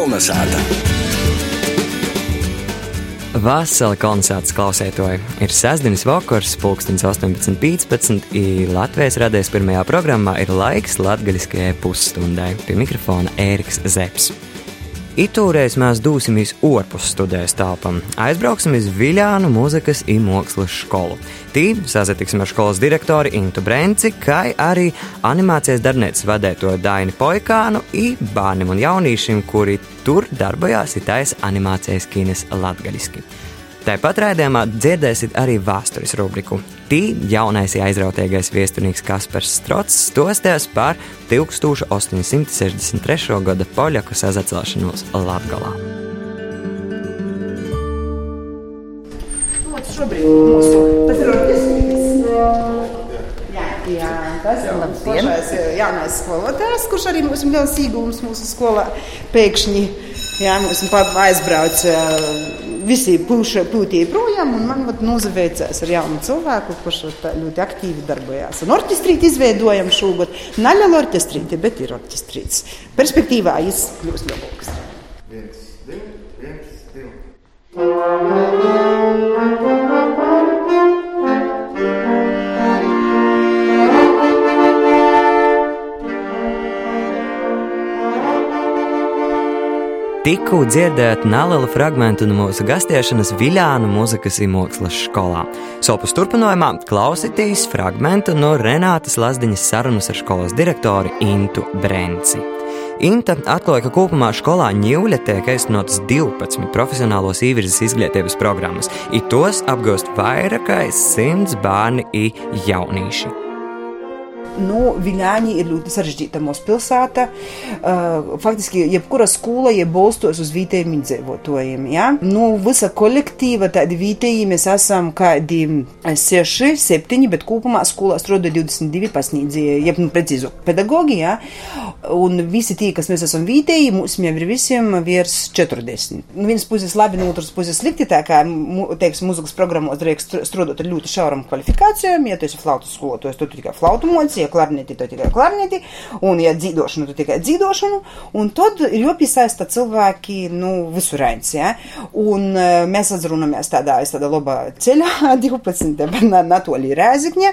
Kolnesāta! Vasarā koncerts klausētoja. Ir sestdienas vakars, pulkstenis 18.15. Latvijas radijas pirmajā programmā ir laiks latgaļiskajai pusstundai. Pie mikrofona Ēriks Zepsi. Itūreiz mēs dosimies ārpus studijas telpām. Aizbrauksim uz Viljānu mūzikas un mākslas skolu. Tī sazatiksim ar skolas direktori Intu Brenci, kā arī animācijas darbnīcas vadēto Daini Poikānu un bērniem un jauniešiem, kuri tur darbojās itājas animācijas kines latgaļiski. Tāpat raidījumā dzirdēsiet arī vēstures rubriku. Tī jaunais aizrautīgais viesturnieks Kaspars Strots stosties par 1863. gada poļaku sazacelšanos Latgalā. Šobrīd mūsu tas ir orķestris. Jā, tas ir labs jaunais skolotājs, kurš arī mums ir liels īgums mūsu skolā. Pēkšņi jā, mums aizbrauc visi pūtīja projām, un man nozaveicās ar jaunu cilvēku, kurš ļoti aktīvi darbojās. Un orķestrīti izveidojam šogad. Naļa orķestrīti, bet ir orķestrīts. Perspektīvā viņš kļūst labāks. Viens, divi, viens, divi. Tikko dzirdēt nelielu fragment no mūsu gastiešanas Viljānu mūzikas mākslas skolā. Sopus turpinājumā klausīties fragment no Renātas Lazdiņas sarunas ar skolas direktori Intu Brenci. Inta atklāja, ka kopumā skolā Ņūļa tiek aizsnotas 12 profesionālos īvirzes izglītības programmas, it tos apgūst vairāk kā 100 bērni un jaunieši nu, Viļāņi ir ļoti sarežģīta mūsu pilsēta. Uh, faktiski, jebkura skola ir balstos uz vietējiem iedzīvotājiem. Ja? Nu, visa kolektīva, tādi vietēji mēs esam kādi 6, 7, bet kopumā skolā strādā 22 pasniedzēji, jeb nu, precīzāk, pedagogi. Ja? Un visi tie, kas mēs esam vietēji, mums jau ir visiem virs 40. Nu, vienas puses labi, no otras puses slikti, tā kā, teiksim, muzikas programmos drīkst strādāt ar ļoti šauram kvalifikācijām. Ja tu esi flautu skolotājs, tu tikai flautu moci, klarneti, tad tikai klarneti, un, ja dzīvošanu, tad tikai dzīvošanu, un tad ir jāpiesaista cilvēki, nu, visurains, ja, un mēs atzrunamies tādā, es tādā labā ceļā, 12, Natoli Rēzikņa,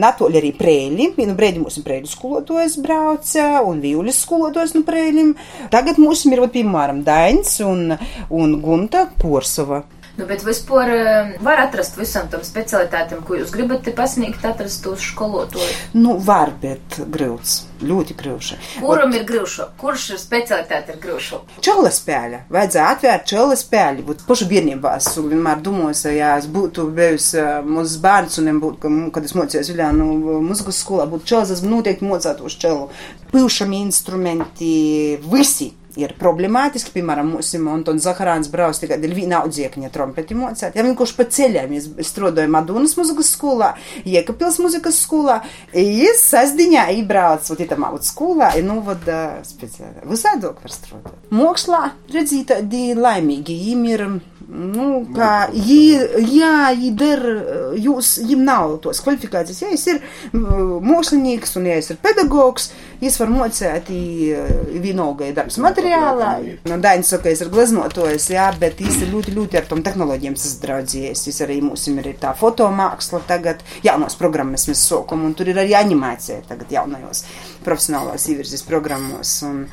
Natoli arī prēļi, vienu brēdi mums ir prēļu skolotojas brauca, un vīulis skolotojas no prēļim. Tagad mums ir, piemēram, Dains un, un Gunta Porsova. Nu, bet vispār eh, var atrast visam tam specialitātēm, ko jūs gribat pasniegt, atrast tos skolotāju? Nu, var, bet grūts. Ļoti grūši. Kuram Ot, ir grūši? Kurš ir specialitāte ir grūši? Čela spēļa. Vajadzēja atvērt čela spēļu. Būt pašu bērnībā es vienmēr domāju, ja es būtu bijusi uh, mūsu bērns un būtu, kad es mocījos Viljānu muzikas skolā, būtu čelas, es noteikti mocētos čelu. Pilšami instrumenti, visi ir problemātiski. Piemēram, mums ir Antons Zaharāns brauc tikai dēļ viena audziekņa trompeti mocēt. Ja vienkārši pa ceļiem es strādāju Madonas muzikas skolā, Iekapils muzikas skolā, es sasdiņā ībrauc, un itamā vat skolā, ir nu vada speciāli. Visādok var strādāt. Mokslā, redzīt, tādi laimīgi, jiem ir Nu, kā, jī, jā, jūs, jim nav tos kvalifikācijas. Ja es ir mākslinieks un ja es ir pedagogs, es varu mocēt vienalga darbs materiālā. Nu, Dainis saka, es ir gleznotojs, jā, bet es ļoti, ļoti ar tom tehnoloģiem sasdraudzies. Es arī mums ir tā fotomāksla tagad, jaunos programmas mēs sokam, un tur ir arī animācija tagad jaunajos profesionālās īvirzes programmos. Un,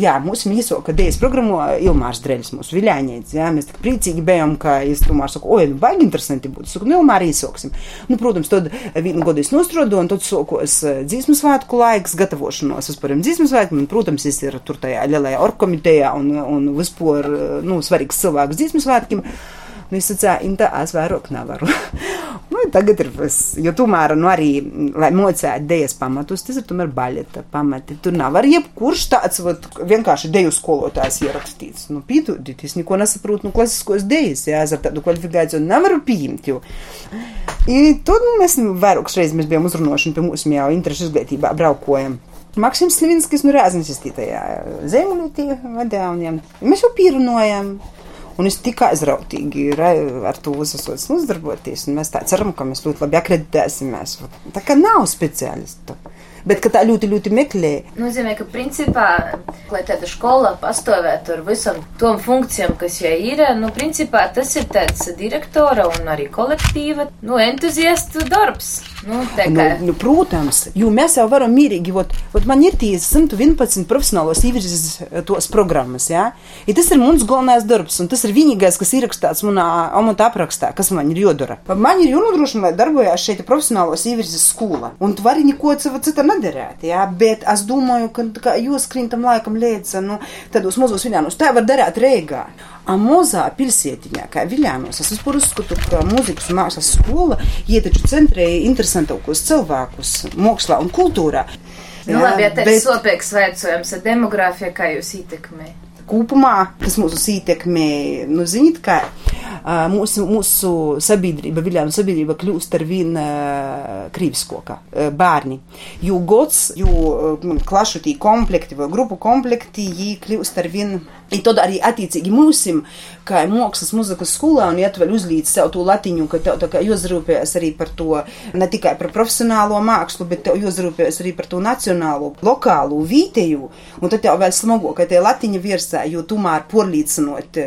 jā, mūsu mīsoka dēļas programmo Ilmārs Dreļs, mūsu viļāņēts, jā, mēs tik priecīgi bijām, ka es tomēr saku, oi, nu, baigi interesanti būtu, saku, nu, Ilmāri īsoksim. Nu, protams, tad vienu godu es nostrodu, un tad sokos eh, dzīsmu svētku laiks, gatavošanos vispār dzīsmu svētku, un, protams, es ir tur tajā lielajā orkomitejā un, un vispār, eh, nu, svarīgs cilvēks dzīsmu svētkiem. Nu, es teicu, tā es vairāk nevaru. nu, tagad ir, jo tomēr, nu, arī, lai mocētu dēļas pamatus, tas ir tomēr baļeta pamati. Tur nav arī jebkurš tāds, vat, vienkārši dēļu skolotājs ierakstīts. Nu, pītūdīt, es neko nesaprotu, nu, klasiskos dēļas, jā, ar tādu kvalifikāciju nevaru pieņemt, jo. I, tad nu, mēs vairākas reizes mēs bijām uzrunošani pie mūsu jau interešu izglītībā braukojam. Maksims Slivinskis nu, Rēznes iztītajā zemulītī vadē, un mēs jau pierunājam. Un es tik aizrautīgi ar to uzsācu uzdarboties. Mēs tā ceram, ka mēs ļoti labi akreditēsimies. Tā kā nav speciālistu. Bet ka tā ļoti, ļoti meklē. Nozīmē, ka principā, lai tāda skola pastāvētu ar visam tom funkcijām, kas jai ir, nu, principā tas ir tāds direktora un arī kolektīva, nu, entuziastu darbs. Nu, nu, nu, protams, jo mēs jau varam mierīgi, vot, vot man ir tie 111 profesionālos īvirzes eh, tos programmas, jā. Ja tas ir mans galvenais darbs, un tas ir vienīgais, kas ierakstāts manā amata aprakstā, kas man ir jodara. Man ir jānodrošina, lai darbojās šeit profesionālos īvirzes skola, un tu vari neko cita nedarēt, jā, bet es domāju, ka, ka jūs krītam laikam līdz, nu, tādos mazos viļānos, tā var darīt Rīgā. A mozā pilsētiņā, kā Viļānos, es vispār uzskatu, ka mūzikas un mākslas skola ietaču centrēja interesantākos cilvēkus mākslā un kultūrā. Nu, labi, ja tas bet... sopīgs veicojums ar demogrāfiju, kā jūs ietekmē? Kopumā tas mūsu ietekmē, nu, zinīt, kā mūsu, mūsu sabiedrība, Viljānu sabiedrība kļūst ar vien uh, krīviskoka uh, bērni. Jo gods, jo uh, klašu tī komplekti vai grupu komplekti, jī kļūst ar vien I tad arī attiecīgi mūsim, kā mākslas muzikas skolā, un ietver uzlīdz sev to latiņu, ka tev tā kā jāuzrūpējas arī par to, ne tikai par profesionālo mākslu, bet tev jāuzrūpējas arī par to nacionālo, lokālo, vītēju, un tad tev vēl smago, ka tie latiņa virsā, jo tomēr porlīcinot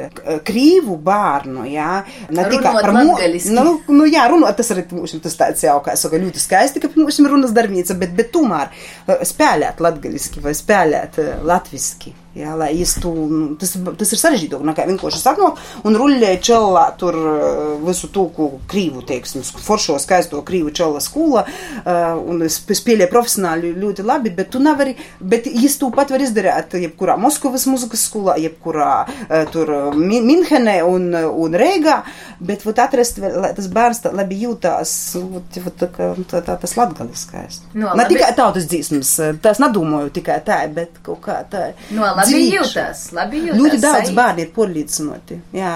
krīvu bērnu, jā, ne tikai par mūziku. Nu, nu, jā, runāt, tas arī mūsim tas tāds jau, kā saka, ļoti skaisti, ka mūsim runas darbnīca, bet, bet tomēr spēlēt latgaliski vai spēlēt latviski. Jā, lai īstu, nu, tas, tas ir sarežģītāk nekā vienkārši saknot un ruļļē čelā tur uh, visu tūku krīvu, teiksim, foršo skaisto krīvu čela skula, uh, un es spēlēju profesionāli ļoti labi, bet tu nevari, bet īstu pat var izdarīt jebkurā Moskavas muzikas skolā, jebkurā uh, tur Minhenē un, un Reigā, bet vat atrast, lai tas bērns tā labi jūtās, vat, vat, tā, tā, tā, tas latgaliskais. No, ne tikai tautas dzīsmas, tas nedomāju tikai tā, bet kaut kā tā. No, labi jūtas, labi jūtas. Ļoti daudz sajūt. bērni ir porlīdzinoti, jā.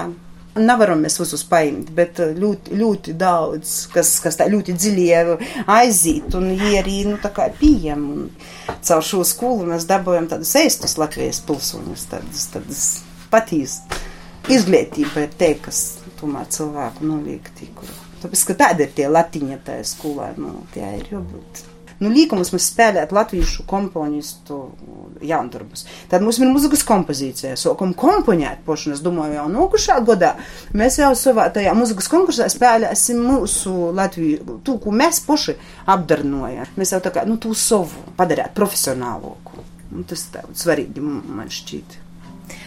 Nevaram mēs visus paimt, bet uh, ļoti, ļoti daudz, kas, kas tā ļoti dziļi aiziet, un viņi arī, nu, tā kā pieejam, un caur šo skolu mēs dabojam tādus ēstus Latvijas pilsoņus, tādus, tādus patīs. Izglītība ir te, kas tomēr cilvēku noliek tikuru. Tāpēc, ka tāda ir tie latiņa tajā skolā, nu, tie ir jābūt nu, līkumus mēs spēlējam latviešu komponistu jaundarbus. Tad mums ir muzikas kompozīcija, sākam komponēt pošanu, es domāju, jau nokušā godā. Mēs jau savā tajā muzikas konkursā spēlēsim mūsu Latviju, tū, ko mēs poši apdarnojam. Mēs jau tā kā, nu, tū savu padarēt profesionāloku. Un tas tā svarīgi man šķiet.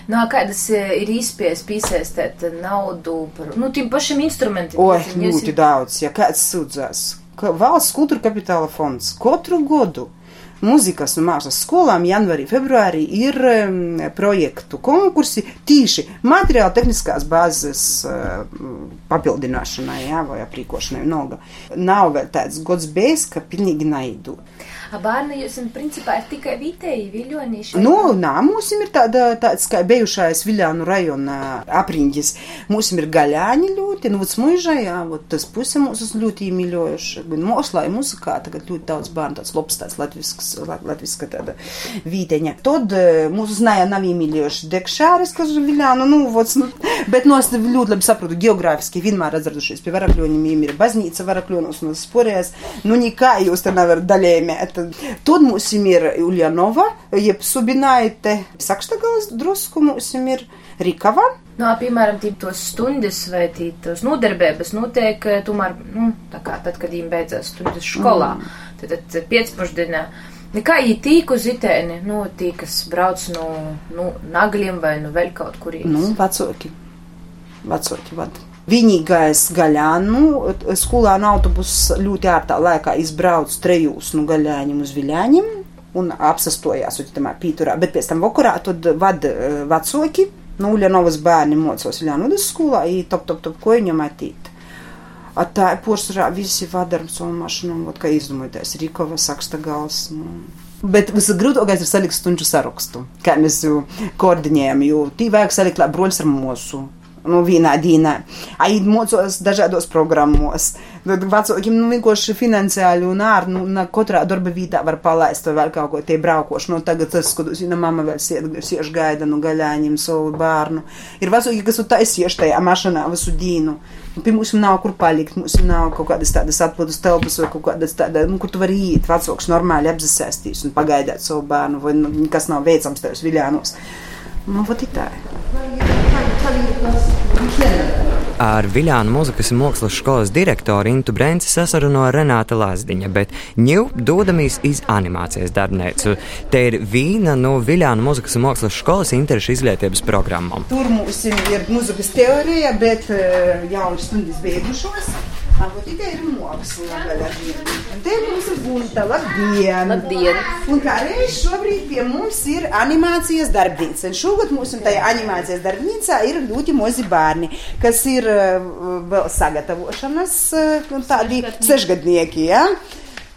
No, nu, kādas e, ir īspējas piesaistīt naudu par, nu, tiem pašiem instrumentiem? Oi, ļoti daudz, ja kāds sūdzās valsts kultūra kapitāla fonds katru gadu muzikas un mākslas skolām janvārī, februārī ir um, projektu konkursi tīši materiāla tehniskās bāzes uh, papildināšanai, jā, vai aprīkošanai. Noga. Nav vēl tāds gods bijis, ka pilnīgi naidu. Bērni jūs, principā, ir tikai vietēji viļonīši? Nu, nā, mums ir tāda, tāds kā bijušais Viļānu rajona apriņģis. Mums ir gaļāņi ļoti, nu, smuižā, jā, vot tas puse mūs ļoti mīļojuši. Gan moslā, muzikā, tagad ļoti daudz bērnu tāds labs, tāds latvisks, latviska tāda vīteņa. Tad mūsu znaja nav mīļojuši dekšāris, kas ir Viļānu, nu, vots, nu, bet nos ļoti labi saprotu geogrāfiski, vienmēr atzardušies pie varakļoņiem, ir baznīca varakļonos un sporēs. Nu, nekā jūs te nevar daļējumēt Tad mums ir Uljanova, jeb Subinaite, Sakštagals drusku mums ir Rikava. No, nu, piemēram, tos stundas vai tos nodarbības notiek tomēr, nu, tā kā tad, kad viņiem beidzās stundas skolā, mm. tad, tad pēcpusdienā. Kā viņi tīk uz itēni, nu, tī, kas brauc no, nu, nagļiem vai nu vēl kaut kuriem? Nu, vecoki. Vecoki vada. Vienīgais gaļānu skolānu autobus ļoti ārtā laikā izbrauc trejūs nu gaļāņiem uz viļāņiem un apsastojās uģitamā pīturā, bet pēc tam vakarā tad vad uh, vecoki, nu, Uļanovas bērni mocos Viļānudas skolā, i top, top, top, ko viņam atīt. A tā poršrā visi vadar savu mašinu, vot kā izdomājoties, Rīkova, Saksta gals, nu. Bet visgrūtākais ir salikt stundu sarakstu, kā mēs jau koordinējam, jo tī vajag salikt, lai broļs ar mūsu nu, vienā dienā. Aid mocos dažādos programmos. Tad vecākiem nu, vienkārši finansiāli un ārā, nu, katrā darba vietā var palaist vēl kaut ko tie braukoši. Nu, tagad tas, kad zina, mamma vēl sieši gaida, nu, gaļāņiem savu bērnu. Ir vecāki, kas taisieši tajā mašanā visu dīnu. Nu, pie mums nav kur palikt, mums nav kaut kādas tādas atpūtas telpas vai kaut kādas tādas, nu, kur tu vari iet, vecāks normāli apzasēstīs un pagaidāt savu bērnu, vai nu, kas nav veicams tajos viļānos. Nu, vot ir tā. Ar Viljānu muzikas un mākslas skolas direktoru Intu Brēnci sasaruno Renāta Lazdiņa, bet ņū dodamies iz animācijas darbnīcu. Te ir viena no Viljānu muzikas un mākslas skolas interešu izglītības programmām. Tur mums ir muzikas teorija, bet uh, jau stundas beigušos. Varbūt tikai ir māksla vēl ar vienu. Un te mums ir gunta, labdien! Labdien! Un kā reiz šobrīd pie mums ir animācijas darbnīca. Un šogad mums tajā animācijas darbnīcā ir ļoti mazi bērni, kas ir vēl sagatavošanas tādi sešgadnieki, ja?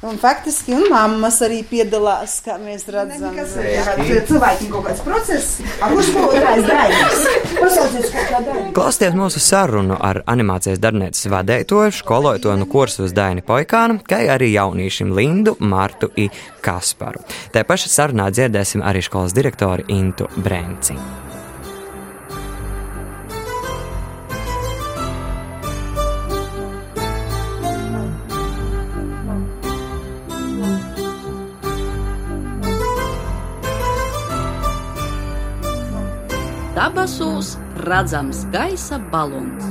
Un faktiski, un mammas arī piedalās, kā mēs redzam. Cilvēki kaut kāds process, kurš kaut kāds darbs. Pasaucies kaut kā darbs. Klausieties mūsu sarunu ar animācijas darbnīcas vadītāju, skolotāju no kursus Daini Poikānu, kā arī jaunīšiem Lindu, Martu un Kasparu. Tā pašā sarunā dzirdēsim arī skolas direktoru Intu Brenci. Dabasūs redzams gaisa balons.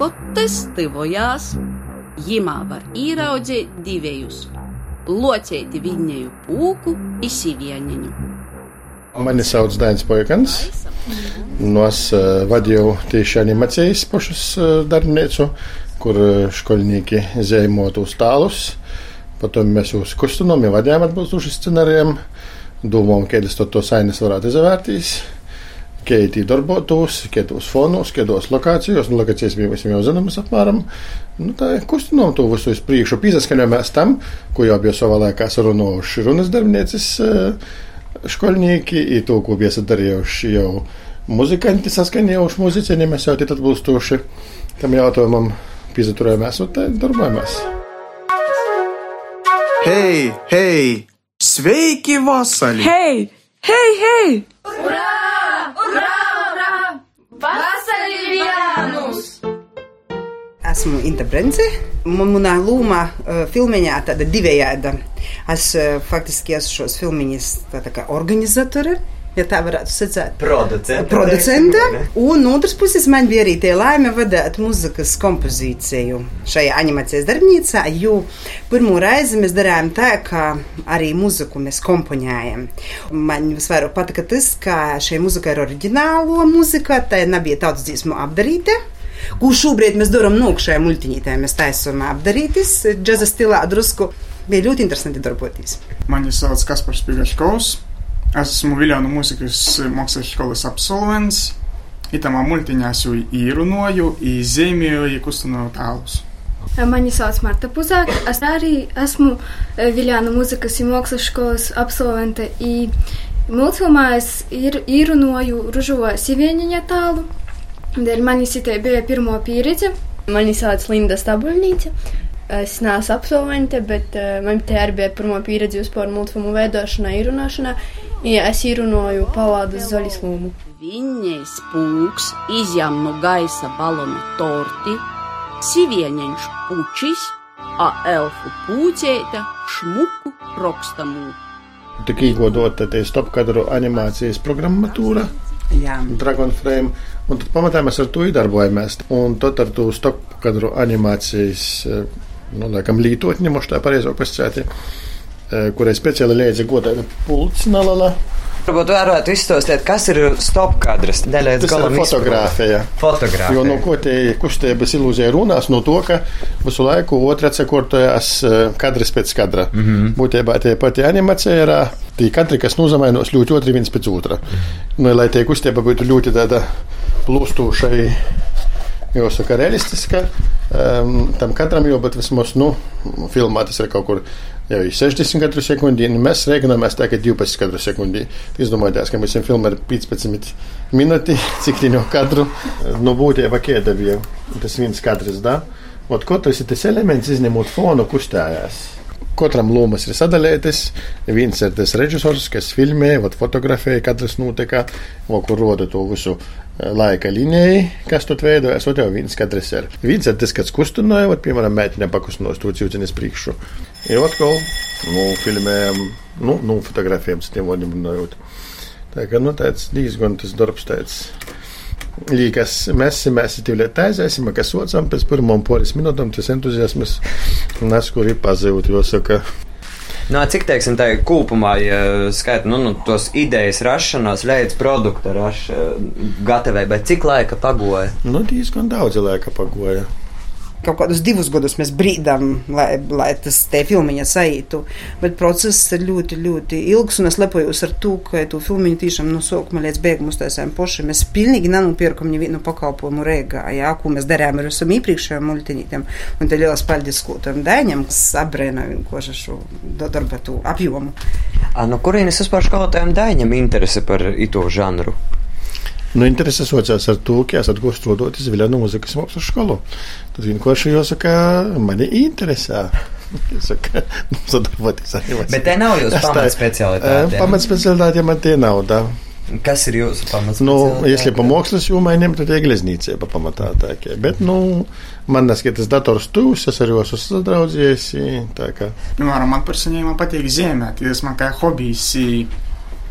Pot testivojās, jimā var ieraudzīt divējus - locēti viņēju pūku izsīvieņiņu. Mani sauc Dainis Poikans. No es uh, vadīju tieši animācijas pašus uh, darbnīcu, kur uh, skolnieki zīmotu uz tālus. Potom mēs uz kustinām, jau vadījām atbilstoši scenārijiem. Domājam, kādas to, to sainas varētu izvērtīs. Keitī darbotos, kādos fonos, kādos lokācijos, un lokācijas bija visiem jau zināmas apmēram. Nu, tā ir kustinām to visu uz priekšu, pīzaskaņojamies tam, ko jau bija savā laikā sarunājuši runas darbnieces školnieki, ir to, ko bija sadarījuši jau muzikanti, saskaņojuši muzicieni, mēs jau tad atbilstoši tam jautājumam pīzaturējamies un tā darbojamies. Hei, hei! Sveiki, vasarī! Hei, hei, hei! Esmu Inta Brence. Manā lūmā uh, filmiņā tāda divējāda. Es uh, faktiski esmu šos filmiņas tā, tā organizatore. Ja tā varētu secēt, Producente. producente. Un no otras puses, man bija arī tie laime vadīt muzikas kompozīciju šajā animācijas darbnīcā, jo pirmo reizi mēs darījām tā, ka arī muziku mēs komponējam. Man visvairāk patika tas, ka šī muzika ir oriģinālo muzika, tā nebija tautas dziesmu apdarīta. Ko šobrīd mēs darām nokšajā muļķīnītē, mēs taisām apdarītis, džaza stilā drusku. Bija ļoti interesanti darboties. Mani sauc Kaspars Pigaškovs. Esmu Viljānu mūzikas mākslas skolas absolvents. Itamā multiņā es jau īrunoju, izzīmēju, kustinoju tēlus. Mani sauc Marta Puzāka. Es arī esmu Viljāna mūzikas un mākslas skolas absolvente. Multfilmā es ir, īrunoju ružo sievieniņa tālu. Dēļ manis itē bija pirmo pieredze. Mani sauc Linda Stabuļnīca. Es neesmu absolvente, bet uh, man te arī bija pirmā pieredze vispār multfilmu veidošanā, īrunāšanā. Ja es īrunoju palādas zaļas lūmu. Viņais pūks izjām no gaisa balonu torti, sivieņš pučis, a elfu pūcēta šmuku rokstamū. Tik īgodota te stopkadru animācijas programmatūra. Jā. Dragonframe, un tad pamatā mēs ar to darbojamies. Un tad ar to stopkadru animācijas, nu, laikam, lītotņi, moš tā pareizāk pasakāt, kurai speciāli liedza godēna pults nalala. Varbūt varētu izstāstīt, kas ir stop kadrs. Daļai ir fotografija. Fotografija. Jo no ko tie kustības ilūzija runās, no to, ka visu laiku otrā atsakortojas kadrs pēc kadra. Mm -hmm. Būtībā tie pati animācija ir tie kadri, kas nozamainos ļoti otri viens pēc otra. Nu, lai tie kustība būtu ļoti tāda plūstošai. Jāsaka, realistiska. Um, tam katram jau, bet vismaz, nu, filmā tas ir kaut kur jau 60 katru sekundi. Mēs rēķināmies tā, ka 12 katru sekundi. Izdomājās, ka mēs esam filmā ar 15 minūti, cik no katru. Nu, būtībā, kāda bija tas viens kadrs, da? Ot, katrs ir tas elements, izņemot fonu, kustējās. Katram lomas ir sadalītas. Viens ir tas režisors, kas filmē, fotografē, katrs notika, o, kur roda to visu laika līniju, kas tur veidojas. Ot, jau viens katrs ir. Viens ir tas, kas kustināja, vat, piemēram, mēģināja pakustināt to cilcenes priekšu. Ir atkal, nu, filmējam, nu, nu fotografējam, tiem vārdiem runājot. Tā kā, nu, tāds diezgan tas darbs tāds. Līkas, mēs mēs tikai taisīsim, kas otram pēc pirmām poras minūtēm tas entuziasms neskur ir pazūd, jo saka. No, cik teiksim, tā ir kopumā, ja skaita nu, nu, tos idejas rašanās, līdz produkta rašanai, gatavībai, cik laika pagoja? Nu, diezgan daudz laika pagoja kaut kādus divus gadus mēs brīdām, lai, lai tas te filmiņa saītu. Bet process ir ļoti, ļoti ilgs, un es lepojos ar to, ka to filmiņu tiešām no sākuma līdz beigām uztaisījām paši. Mēs pilnīgi nenopirkam nevienu pakalpojumu Rīgā, jā, ko mēs darījām ar visam iepriekšējiem muļķinītiem. Un te liels paldies skūtam Dēņam, kas abrēna vienkārši šo darbu apjomu. A, no kurienes vispār skolotājiem Dēņam interese par ito žanru? Nu, intereses sākās ar to, ka esat gūstis strādājot Zviedru mūzikas mākslas skolu. Tad vienkārši jāsaka, mani interesē. Jāsaka, nu, sadarboties ar jums. Bet te nav jūsu pamatspecialitāte. Pamatspecialitāte man te nav. Da. Kas ir jūsu pamats? Nu, ja pamokslas jomā ņemt, tad ir glezniecība pamatā tākie. Bet, nu, man neskaitās dators tūs, es arī esmu sadraudzies. Nu, man personīgi man patīk zīmēt, tas man kā hobijs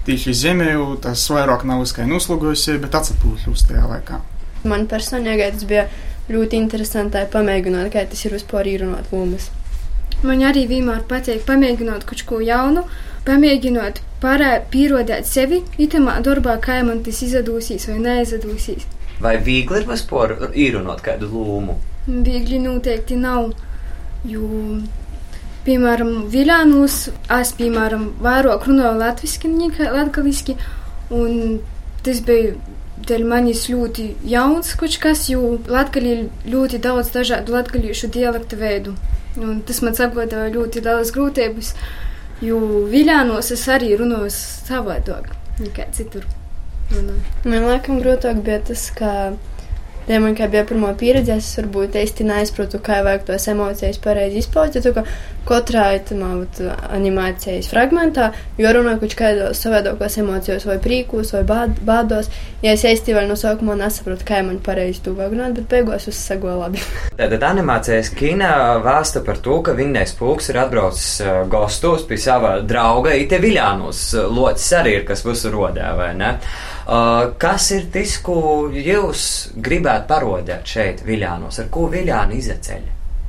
tieši zemēju, tas vairāk nav uzskaņa noslogojusi, bet atsapūšļus tajā laikā. Man personīgi tas bija ļoti interesanti pamēģināt, kā tas ir vispār īrunāt lomas. Man arī vienmēr patīk pamēģināt kaut ko jaunu, pamēģināt pierādīt sevi, itamā darbā, kā man tas izdosies vai neizdosies. Vai viegli ir vispār īrunāt kādu lomu? Viegli noteikti nav, jo Piemēram, Viļānos es, piemēram, vairāk runāju latviski nekā latgaliski, un tas bija dēļ manis ļoti jauns kaut kas, jo latgaļi ir ļoti daudz dažādu latgaļiešu dialektu veidu. Un tas man sagodoja ļoti daudz grūtības, jo Viļānos es arī runāju savādāk nekā citur. Runāju. Man laikam grūtāk bija tas, ka Ja man kā bija pirmā pieredze, es varbūt īsti neizpratu, kā vajag tos emocijas pareizi izpaust. Jo katrā animācijas fragmentā jārunā kaut kādos savādākos emocijos, vai prīkos, vai bād, bādos. Ja es īsti vēl no sākuma nesaprotu, kā man pareizi to vajag runāt, bet beigās uz sago labi. Tātad animācijas kina vēsta par to, ka Vinnējs Pūks ir atbraucis gastos pie sava drauga Ite Viļānos. Locis arī ir, kas visu rodā, vai ne? Uh, kas ir tas, ko jūs gribētu parodēt šeit, Viļānos? Ar ko Viļāni izceļ?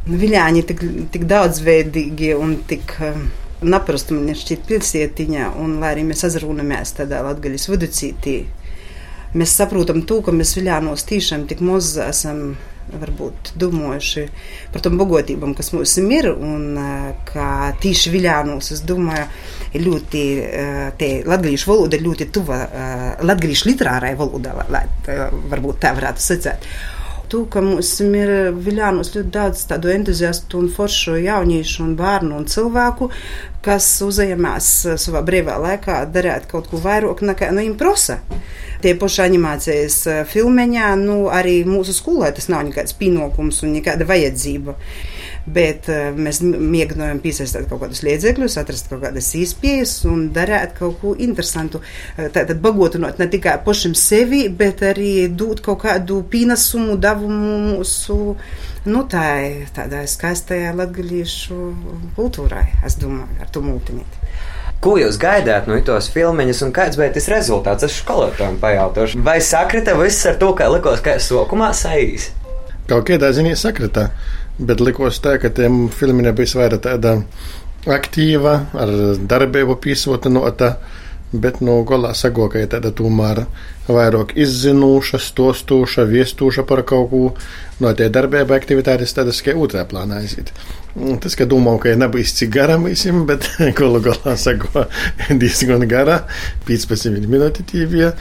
Nu, Viļāņi ir tik, tik daudzveidīgi un tik. Um, Naprastu man šķiet pilsētiņā, un lai arī mēs azrūnamies tādā latgaļas viducītī, mēs saprotam to, ka mēs Viļānos tiešām tik maz esam varbūt domājuši par tom bagotībām, kas mums ir, un kā tīši viļānos, es domāju, ļoti, latgalīšu valoda ļoti tuva latgalīšu literārai valodai, varbūt tā varētu sacēt. To, ka mums ir viļānos ļoti daudz tādu entuziastu un foršu jauniešu un bērnu un cilvēku, kas uzņemās savā brīvā laikā darīt kaut ko vairāk nekā nu, viņiem prasa tie paši animācijas eh, filmeņā, nu, arī mūsu skolai tas nav nekāds pienākums un nekāda vajadzība. Bet uh, mēs mēģinājām piesaistīt kaut kādus līdzekļus, atrast kaut kādas izpējas un darīt kaut ko interesantu. Eh, tātad bagotinot ne tikai pašam sevi, bet arī dot kaut kādu pienesumu, devumu mūsu nu, tā, tādai skaistajai latgalīšu kultūrai, es domāju, ar to multinīti. Ko jūs gaidāt no tos filmiņus, un kāds bija tas rezultāts? Es skolotājiem pajautāšu, vai sakrita viss ar to, kā likos, ka sokumā saīs? Kaut kādā ziņā sakrita, bet likos tā, ka tiem filmiem bija vairāk tāda aktīva, ar darbību pīsota no tā. Bet no nu, galā sagoka ir tāda tomēr vairāk izzinoša, stostūša, viestūša par kaut ko. No tie darbība aktivitātes tādas, ka otrā plānā aiziet. Tas, ka domāju, ka nebūs cik gara visiem, bet galu galā sako diezgan gara, 15 minūti tīvie.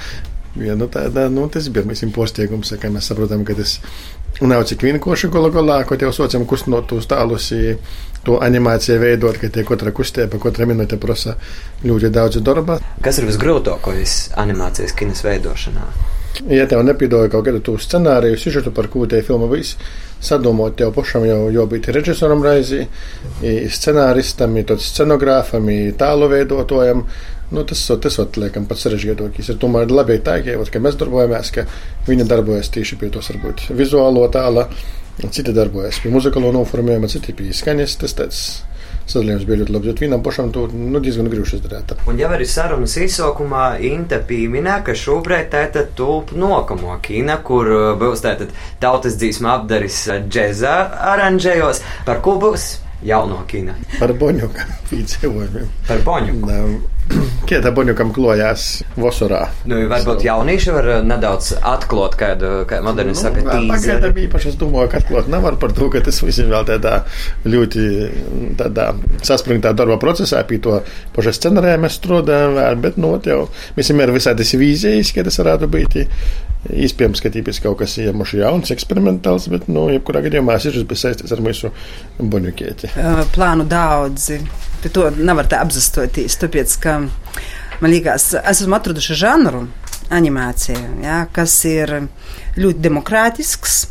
Nu, tāda, nu, tas bija mēs postījums, ka mēs saprotam, ka tas nav cik vienkārši galu galā, ko jau saucam kustinot uz tālus, to animāciju veidot, ka tie katra kustība, katra minūte prasa ļoti daudz darba. Kas ir visgrūtākais animācijas kinas veidošanā? Ja tev nepiedoda kaut kādu scenāriju, sižetu, par ko tie filma viss sadomot tev pašam jau, jau bija režisoram raizī, i scenāristam, scenogrāfam, tālu veidotājam. Nu, tas tas liekam, pats sarežģītākais. Ir tomēr labi, tā, ka mēs darbojamies, ka viņi darbojas tieši pie tos varbūt vizuālo tāla, citi darbojas pie muzikālo noformējuma, citi pie skaņas. Tas tāds sadalījums bija ļoti labs. Bet vienam pašam to nu, diezgan grūti izdarīt. Un jau arī sarunas izsaukumā Inte pieminē, ka šobrīd tātad tulp nokamo kina, kur uh, būs tātad tautas dzīsma apdaris džeza aranžējos. Par ko būs? Jauno kina. Par boņuka piedzīvojumiem. Par boņuku. Kieta boņukam klojās vasarā. Nu, varbūt jaunieši var uh, nedaudz atklāt kādu, kā moderni nu, saka, tīzeri. Pagaidām īpaši es domāju, ka atklāt nevar par to, ka tas visiem vēl tādā ļoti tādā saspringtā darba procesā pie to paša scenārija mēs strādājam bet nu, jau mēs vienmēr visādas vīzijas, ka tas varētu būt. Iespējams, ka tīpēc kaut kas iemuši jauns, eksperimentāls, bet, nu, jebkurā gadījumā es esmu saistīts ar mūsu boņukieti. Plānu daudzi, bet to nevar tā apzastoties, tāpēc, ka man liekas, es esmu atraduši žanru animācija, ja, kas ir ļoti demokrātisks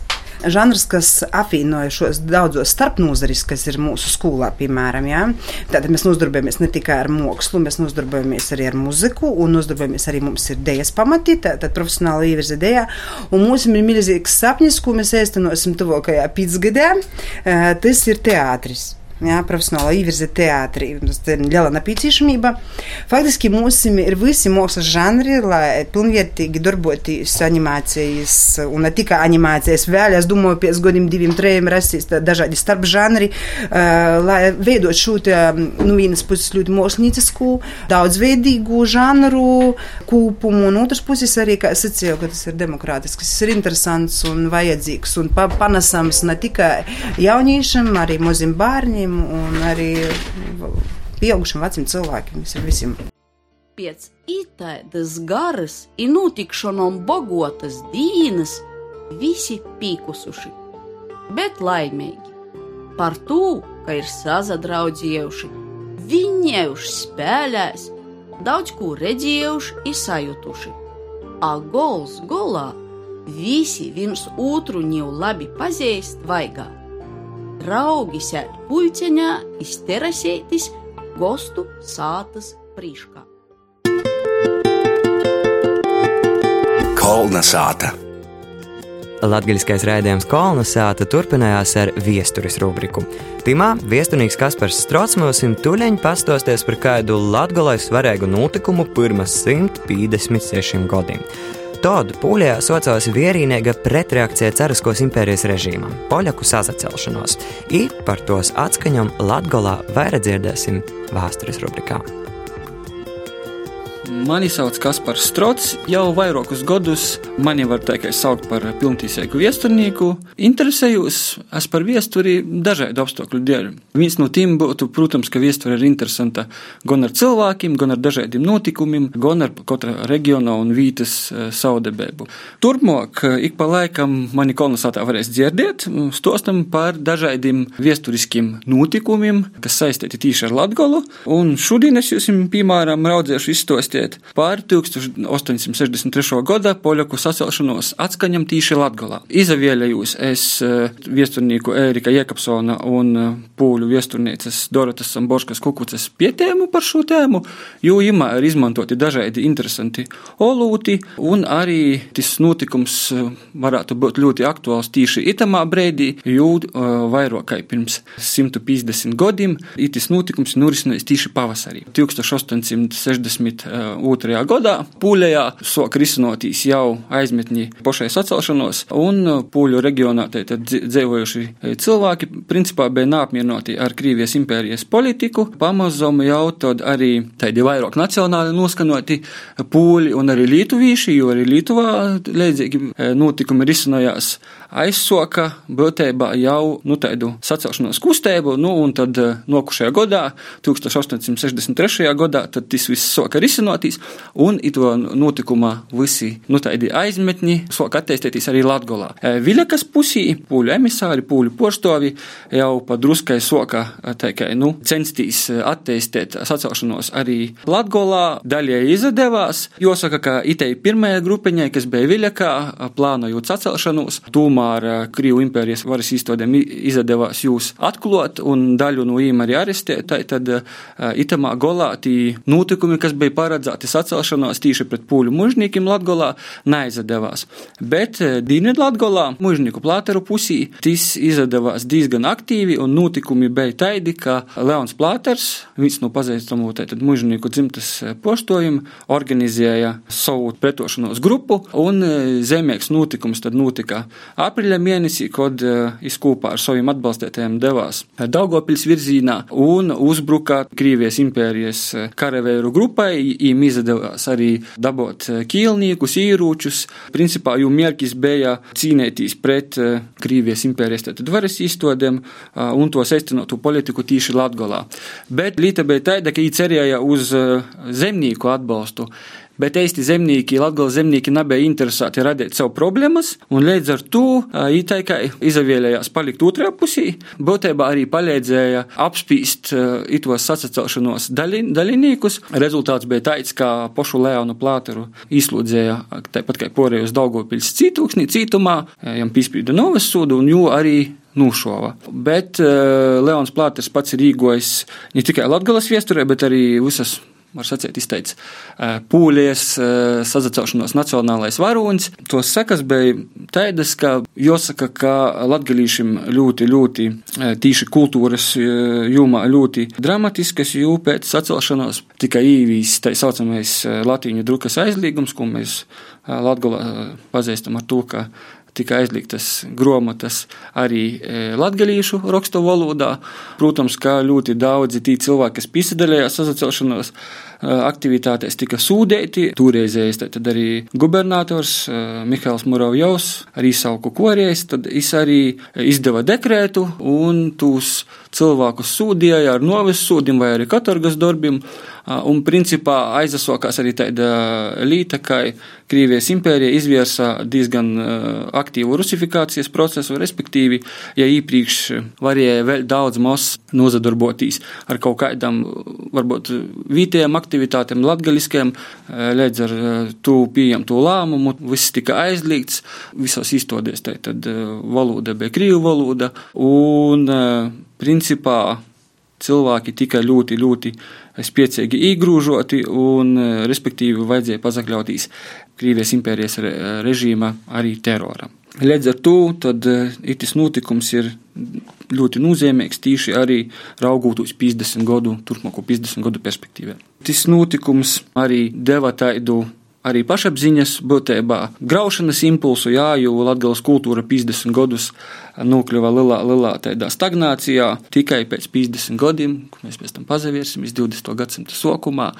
žanrs, kas apvienoja šos daudzos starpnozaris, kas ir mūsu skolā, piemēram. Ja? Tātad mēs nodarbojamies ne tikai ar mākslu, mēs nodarbojamies arī ar muziku, un nodarbojamies arī mums ir dēļas pamatī, tātad profesionāla īvirze dēļā. Un mums ir milzīgs sapnis, ko mēs īstenosim tuvākajā pīdzgadē. Tas ir teātris jā, īvirze teātrī. Tas ir liela nepieciešamība. Faktiski mums ir visi mākslas žanri, lai pilnvērtīgi darboties animācijas, un ne tikai animācijas, vēl es domāju, pēc gadiem diviem, trejiem rasīs dažādi starp žanri, lai veidot šo nu, vienas puses ļoti māksliniecisku, daudzveidīgu žanru kūpumu, un otras puses arī, kā es sacīju, ka tas ir demokrātisks, tas ir interesants un vajadzīgs un pa, panesams ne tikai jauniešiem, arī maziem bērniem bērniem un arī pieaugušiem veciem cilvēkiem. Visiem. Pēc itaidas garas un notikšanām bogotas dienas visi pīkusuši, bet laimīgi par to, ka ir sazadraudzējuši, viņējuši spēlēs, daudz ko redzējuši un sajutuši. A gols golā visi viens otru jau labi pazīst vaigā draugi sēž puļceņā, izterasētis, gostu sātas prīškā. Kolna sāta. Latvijas raidījums Kolonizāta turpinājās ar viesturis rubriku. Timā viesturnieks Kaspars Strotsmos un tuļeņi pastosties par kādu latgolai svarīgu notikumu pirms 156 gadiem. Tādu pūlijā saucās vienīga pretreakcija Caraskos impērijas režīmam, poļaku sasacelšanos, i par tos atskaņām Latgolā vairāk dzirdēsim vēstures rubrikā. Mani sauc Kaspars Strots. Jau vairākus gadus mani var teikt, saukt par pilntīsīgu viesturnieku. Interesējos es par viesturi dažādu apstākļu dēļ. Viens no tiem būtu, protams, ka viesture ir interesanta gan ar cilvēkiem, gan ar dažādiem notikumiem, gan ar katra reģiona un vītas eh, saudebēbu. Turpmāk, eh, ik pa laikam mani kolonizētā varēs dzirdēt, stostam par dažādiem viesturiskiem notikumiem, kas saistīti tieši ar Latgolu. Un šodien es jums, piemēram, raudzēšu izstostīt dzirdēt par 1863. gada poļaku sacelšanos atskaņam tīši Latgolā. Izavielējos es eh, viesturnieku Ērika Jekapsona un eh, pūļu viesturnieces Dorotas Samborškas kukuces pietēmu par šo tēmu, jo imā ir izmantoti dažādi interesanti olūti, un arī tas notikums eh, varētu būt ļoti aktuāls tīši itamā brēdī, jo vairāk kā pirms 150 gadiem itis notikums norisinājās tīši pavasarī. 1860 otrajā gadā. Pūļajā sok risinotīs jau aizmetņi pašai sacelšanos, un Pūļu reģionā dzīvojuši cilvēki principā bija neapmierināti ar Krīvijas impērijas politiku. Pamazām jau tad arī tādi vairāk nacionāli noskanoti pūļi un arī lietuvīši, jo arī Lietuvā līdzīgi notikumi risinājās aizsoka būtībā jau nu, tādu sacelšanos kustību, nu, un tad nokušajā gadā, 1863. gadā, tad tas viss soka risinotīs, un ito notikumā visi nu, tādi aizmetņi soka attīstīties arī Latgolā. E, Viļakas pusī pūļu emisāri, pūļu poštovi jau pa druskai soka teikai, nu, censties attīstīt sacelšanos arī Latgolā, daļai izdevās. Jāsaka, ka itei pirmajai grupiņai, kas bija Viļakā, plānojot sacelšanos, tūmā tomēr Krievu impērijas varas īstodēm izdevās jūs atklāt un daļu no viņiem arī arestēt. Tad itamā golā tī notikumi, kas bija paredzēti sacelšanos tīši pret pūļu mužniekiem Latgolā, neizdevās. Bet Dienvidlatgolā, mužnieku plāteru pusī, tas izdevās diezgan aktīvi un notikumi bija taidi, ka Leons Plāters, viens no pazīstamų tātad mužnieku dzimtas poštojumu, organizēja savu pretošanos grupu un zemēks notikums tad notika aprīļa mēnesī, kad izkūpā ar saviem atbalstītājiem devās Daugopils virzienā un uzbruka Krievijas impērijas karavēru grupai. Viņiem izdevās arī dabot ķīlniekus, īrūčus. Principā jų mērķis bija cīnīties pret Krievijas impērijas varas īstodēm un to saistinotu politiku tīši Latgolā. Bet līta bija tāda, ka viņi cerēja uz zemnieku atbalstu bet īsti zemnieki, Latgales zemnieki nebija interesēti radīt sev problēmas, un līdz ar to ītaikai izvēlējās palikt otrajā pusī, būtībā arī palīdzēja apspīst itos sasacelšanos dalībniekus. Rezultāts bija tāds, ka pošu Leonu Plāteru izslūdzēja tāpat kā porējos Daugopils cītūksnī, cītumā, jam pīspīda novas sodu, un jo arī nušova. Bet uh, Leons Plāters pats ir rīkojis ne tikai Latgales viesturē, bet arī visas var sacīt, izteicis pūlies, sazacelšanos nacionālais varonis. Tos sekas bija tādas, ka jāsaka, ka latgalīšiem ļoti, ļoti tīši kultūras jūmā ļoti dramatiskas, jo pēc sacelšanos tika īvīs tā saucamais latīņu drukas aizliegums, ko mēs Latgalā pazīstam ar to, ka tika aizliegtas grāmatas arī latviešu rakstu valodā. Protams, kā ļoti daudzi tī cilvēki, kas piesaistījās sazacelšanos aktivitātēs, tika sūdēti. Toreizējais tad arī gubernators Mihails Muravjovs arī sauku korējs, tad es arī izdeva dekrētu un tūs cilvēkus sūdīja ar novis sūdim vai arī katorgas darbiem. Un principā aizasokās arī tāda līta, ka Krievijas impērija izvērsa diezgan aktīvu rusifikācijas procesu, respektīvi, ja iepriekš varēja vēl daudz maz nozadarboties ar kaut kādām, varbūt, vietējām aktivitātēm, latgaliskiem, līdz ar to pieņemto lēmumu, viss tika aizliegts, visos izstodies, tad valoda bija krievu valoda, un principā cilvēki tika ļoti, ļoti spēcīgi iegrūžoti un, respektīvi, vajadzēja pazakļauties Krievijas impērijas režīma arī teroram. Līdz ar to itis notikums ir ļoti nozīmīgs tīši arī raugot uz 50 gadu, turpmāko 50 gadu perspektīvā. Tas notikums arī deva tādu arī pašapziņas būtībā, graušanas impulsu, jā, jo Latvijas kultūra 50 gadus nokļuva lielā, lielā tādā stagnācijā. Tikai pēc 50 gadiem, kad mēs pēc tam pazavērsimies 20. gadsimta sākumā,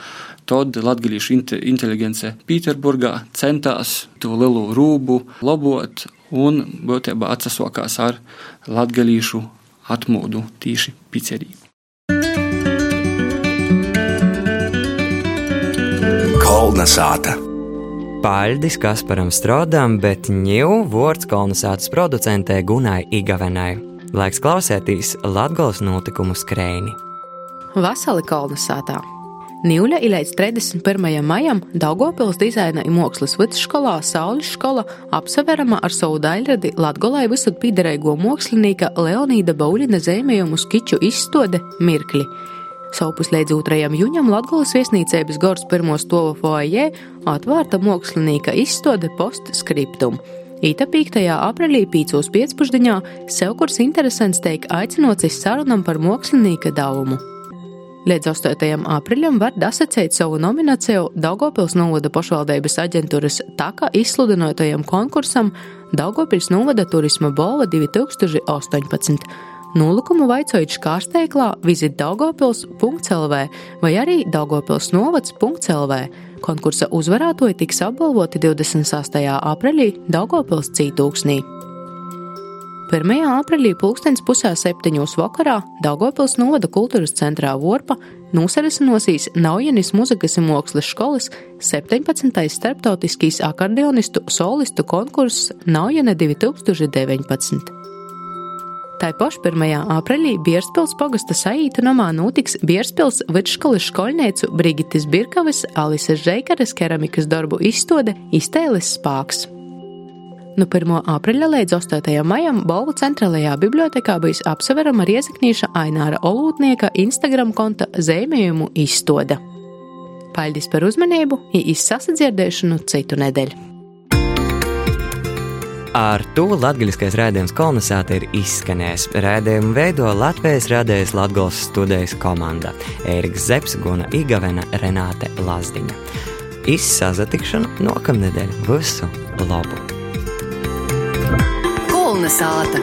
tad latviešu inteligence Pēterburgā centās to lielo rūbu labot un būtībā atsasokās ar latviešu atmodu tīši picerību. Kolna sāta. Paļdis Kasparam Strodam, bet ņū vārds kolonizācijas producentē Gunai Igavenai. Laiks klausēties Latgales notikumu skrēni. Vasali kolonizātā. Nīļa ir līdz 31. maijam Daugopils dizaina un mākslas vidusskolā Saules skola apseverama ar savu daļradi Latgolai visur pīderēgo mākslinieka Leonīda Baulina zīmējumu skiču izstode Mirkli. Saupus līdz 2. jūņam Latgulas viesnīcēbas gors pirmo stovu foajē atvērta mākslinieka izstāde postscriptum. Īta 5. aprīlī pīcos pēcpusdienā sevkurs interesants teik aicinots sarunam par mākslinieka daumu. Līdz 8. aprīlim var dasacēt savu nomināciju Daugopils novada pašvaldības aģentūras taka izsludinotajam konkursam Daugopils novada turisma balva 2018. Nolikumu vaicojot škārsteiklā vizit daugopils.lv vai arī daugopilsnovads.lv. Konkursa uzvarētoji tiks apbalvoti 26. aprīlī Daugopils cītūksnī. 1. aprīlī pulkstens pusē septiņos vakarā Daugopils novada kultūras centrā Vorpa nosarisinosies Naujenis muzikas un mākslas skolas 17. starptautiskīs akordeonistu solistu konkurss Naujene 2019. Tā paša 1. aprīlī Bierspils pogasta saīta namā notiks Bierspils vidškolas skolniecu Brigitis Birkavis, Alises Žeikares keramikas darbu izstāde Iztēles spāks. No 1. aprīļa līdz 8. maijam Balvu centrālajā bibliotekā būs apseverama riezaknīša Aināra Olūtnieka Instagram konta zīmējumu izstoda. Paldies par uzmanību, izsasadzirdēšanu citu nedēļu! Ar to latgaļiskais rādījums kolonizāte ir izskanējis. Rādījumu veido Latvijas rādījis Latgals studijas komanda - Ēriks Zepsi, Guna Igavena, Renāte Lazdiņa. Izsazatikšana nākamnedēļ visu labu! Kolonizāte!